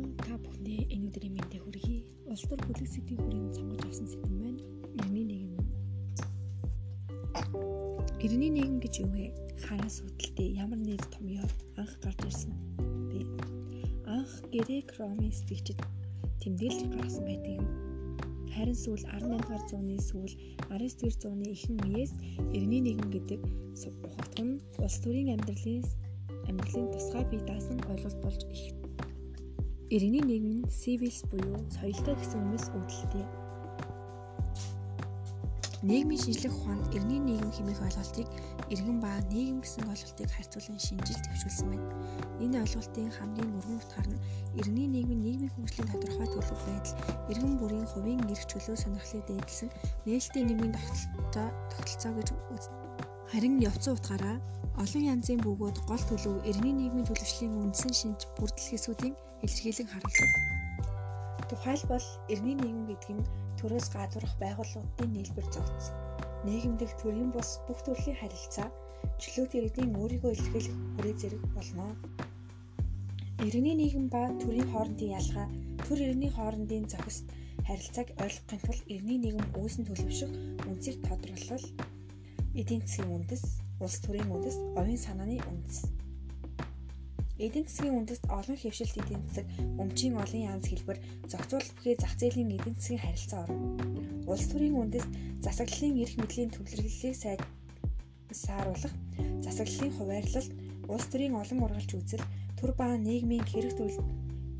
Мөн та бүхний энэ өдрийн мэндийг хүргэе. Улс төр бүлэг сэдвийн хүрээнд сонгож авсан сэдв маань 91 юм. 91 гэж юу вэ? Хараас үүдэлтэй ямар нэг томьёо анх гарч ирсэн бэ? Анх Грек Ромын сэтгэгчд тэмдэглэж гаргасан байдаг юм. Харин сүүл 18-р зууны сүүл 19-р зууны ихэнх үеэс 91 гэдэг ухагтхан улс төрийн амьдралын амьдралын тусгай бие даасан ойлголт болж их Иргэний нийгэм нь civils буюу соёлтой гэсэн үгнээс үүдэлтэй. Нийгмийн шинжлэх ухаанд иргэний нийгэм хэмээх ойлголтыг иргэн ба нийгэм гэсэн ойлголтыг харьцуулан шинжилж төвшүүлсэн байна. Энэ ойлголтын хамгийн өргөн утгаар нь иргэний нийгмийн нийгмийн хөгжлийн тодорхой төлөв байдал, иргэн бүрийн хувийн эрх чөлөө сонирхлыг дээдлсэн нээлттэй нийгмийн тогтолцоо тогтолцоо гэж үзнэ. Харин явцсан утгаараа олон янзын бөгөөд гол төлөв иргэний нийгмийн төлөвшлийн үндсэн шинж бүрдэл хэсүүдийн илэрхийлэг харуулдаг. Тухайлбал иргэний нийгэм гэдэг нь төрөөс гадуурх байгууллагуудын нийлбэр зогцсон. Нийгэмдэх төрийн бус бүх төрлийн харилцаа чөлөөт иргэдийн өөрийгөө илэрхийлэх хүрээ зэрэг болно. Иргэний нийгэм ба төрийн хоорондын ялгаа, төр иргэний хоорондын зохист харилцааг ойлгохын тулд иргэний нийгэм үүсэн төлөвшөх үндсийг тодорлол эдийн засгийн үндэс, улс төрийн үндэс, оюун санааны үндэс Эдийн засгийн үндэст олон хэвшилт эдийн засаг, өмчийн олон янз хэлбэр, зохицуулалт бүхий зах зээлийн эдийн засгийн харилцаа орно. Улс төрийн үндэст засаглалын эрх мэдлийн төвлөрлөлийг сайжруулах, засаглалын хуваарлалт, улс төрийн олон ургалж үзэл, төр ба нийгмийн хэрэг төрөл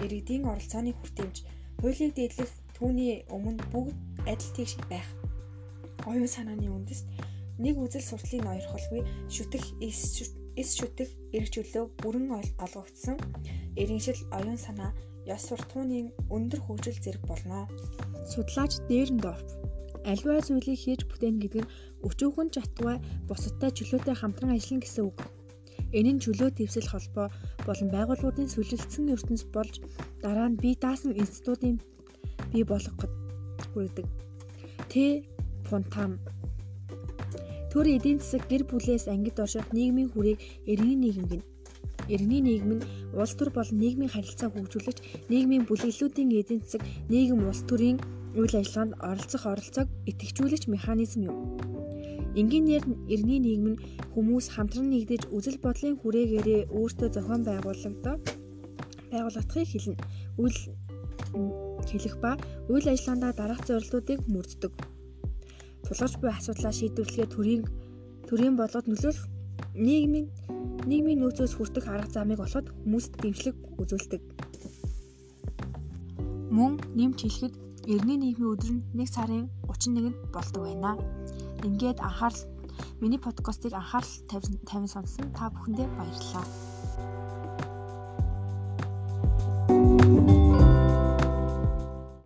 иргэдийн оролцооны хүртээмж, хуулийг дэдлэх түүний өмнө бүгд адил тэгш байх. Оюун санааны үндэст нэг үзэл сурталын ноёрхолгүй шүтэх эс шүтэх эрх чөлөө бүрэн олгогдсон иргэншил оюун санаа ёс суртахууны өндөр хөгжил зэрэг болно. Судлаач Дээрндорф альва зүйлийг хийж бүтээн гэдэг нь өчүүхэн чатгай бусадтай чөлөөтэй хамтран ажиллана гэсэн үг. Энэ нь чөлөө дэвсэл холбоо болон байгууллагуудын сүлжилтсэн ертөнц болж дараа нь бие даасан институтын бий болгоход хүргэдэг. Т. Фонтам Төр эдийн засаг гэр бүлээс ангид орших нийгмийн хүрээг иргэний нийгэм гин. Иргэний нийгэм нь улс төр болон нийгмийн харилцаа хөгжүүлж, нийгмийн бүлэглэлүүдийн эдийн засаг, нийгэм улс төрийн үйл ажиллагаанд оролцох оролцоог идэвхжүүлэх механизм юм. Энгийнээр иргэний нийгэм нь хүмүүс хамтран нэгдэж үзэл бодлын хүрээгээрээ өөртөө зохион байгуулагдаа байгуулагдахыг хэлнэ. Үйл хэлэх ба үйл ажиллагаандаа дараах зорилтуудыг мөрддөг тулгарч буй асуудлаа шийдвэрлэгээ төрийн төрийн бодлогод нөлөөлөх нийгмийн нийгмийн нөөцөөс хүртэх арга замыг олоход хүмүүст дэмжлэг үзүүлдэг. Мөн нэмж хэлэхэд эртний нийгмийн өдөр нь 1 сарын 31-нд болдог байна. Ингээд анхаарал миний подкастыг анхаарал сонсон та бүхэндээ баярлалаа.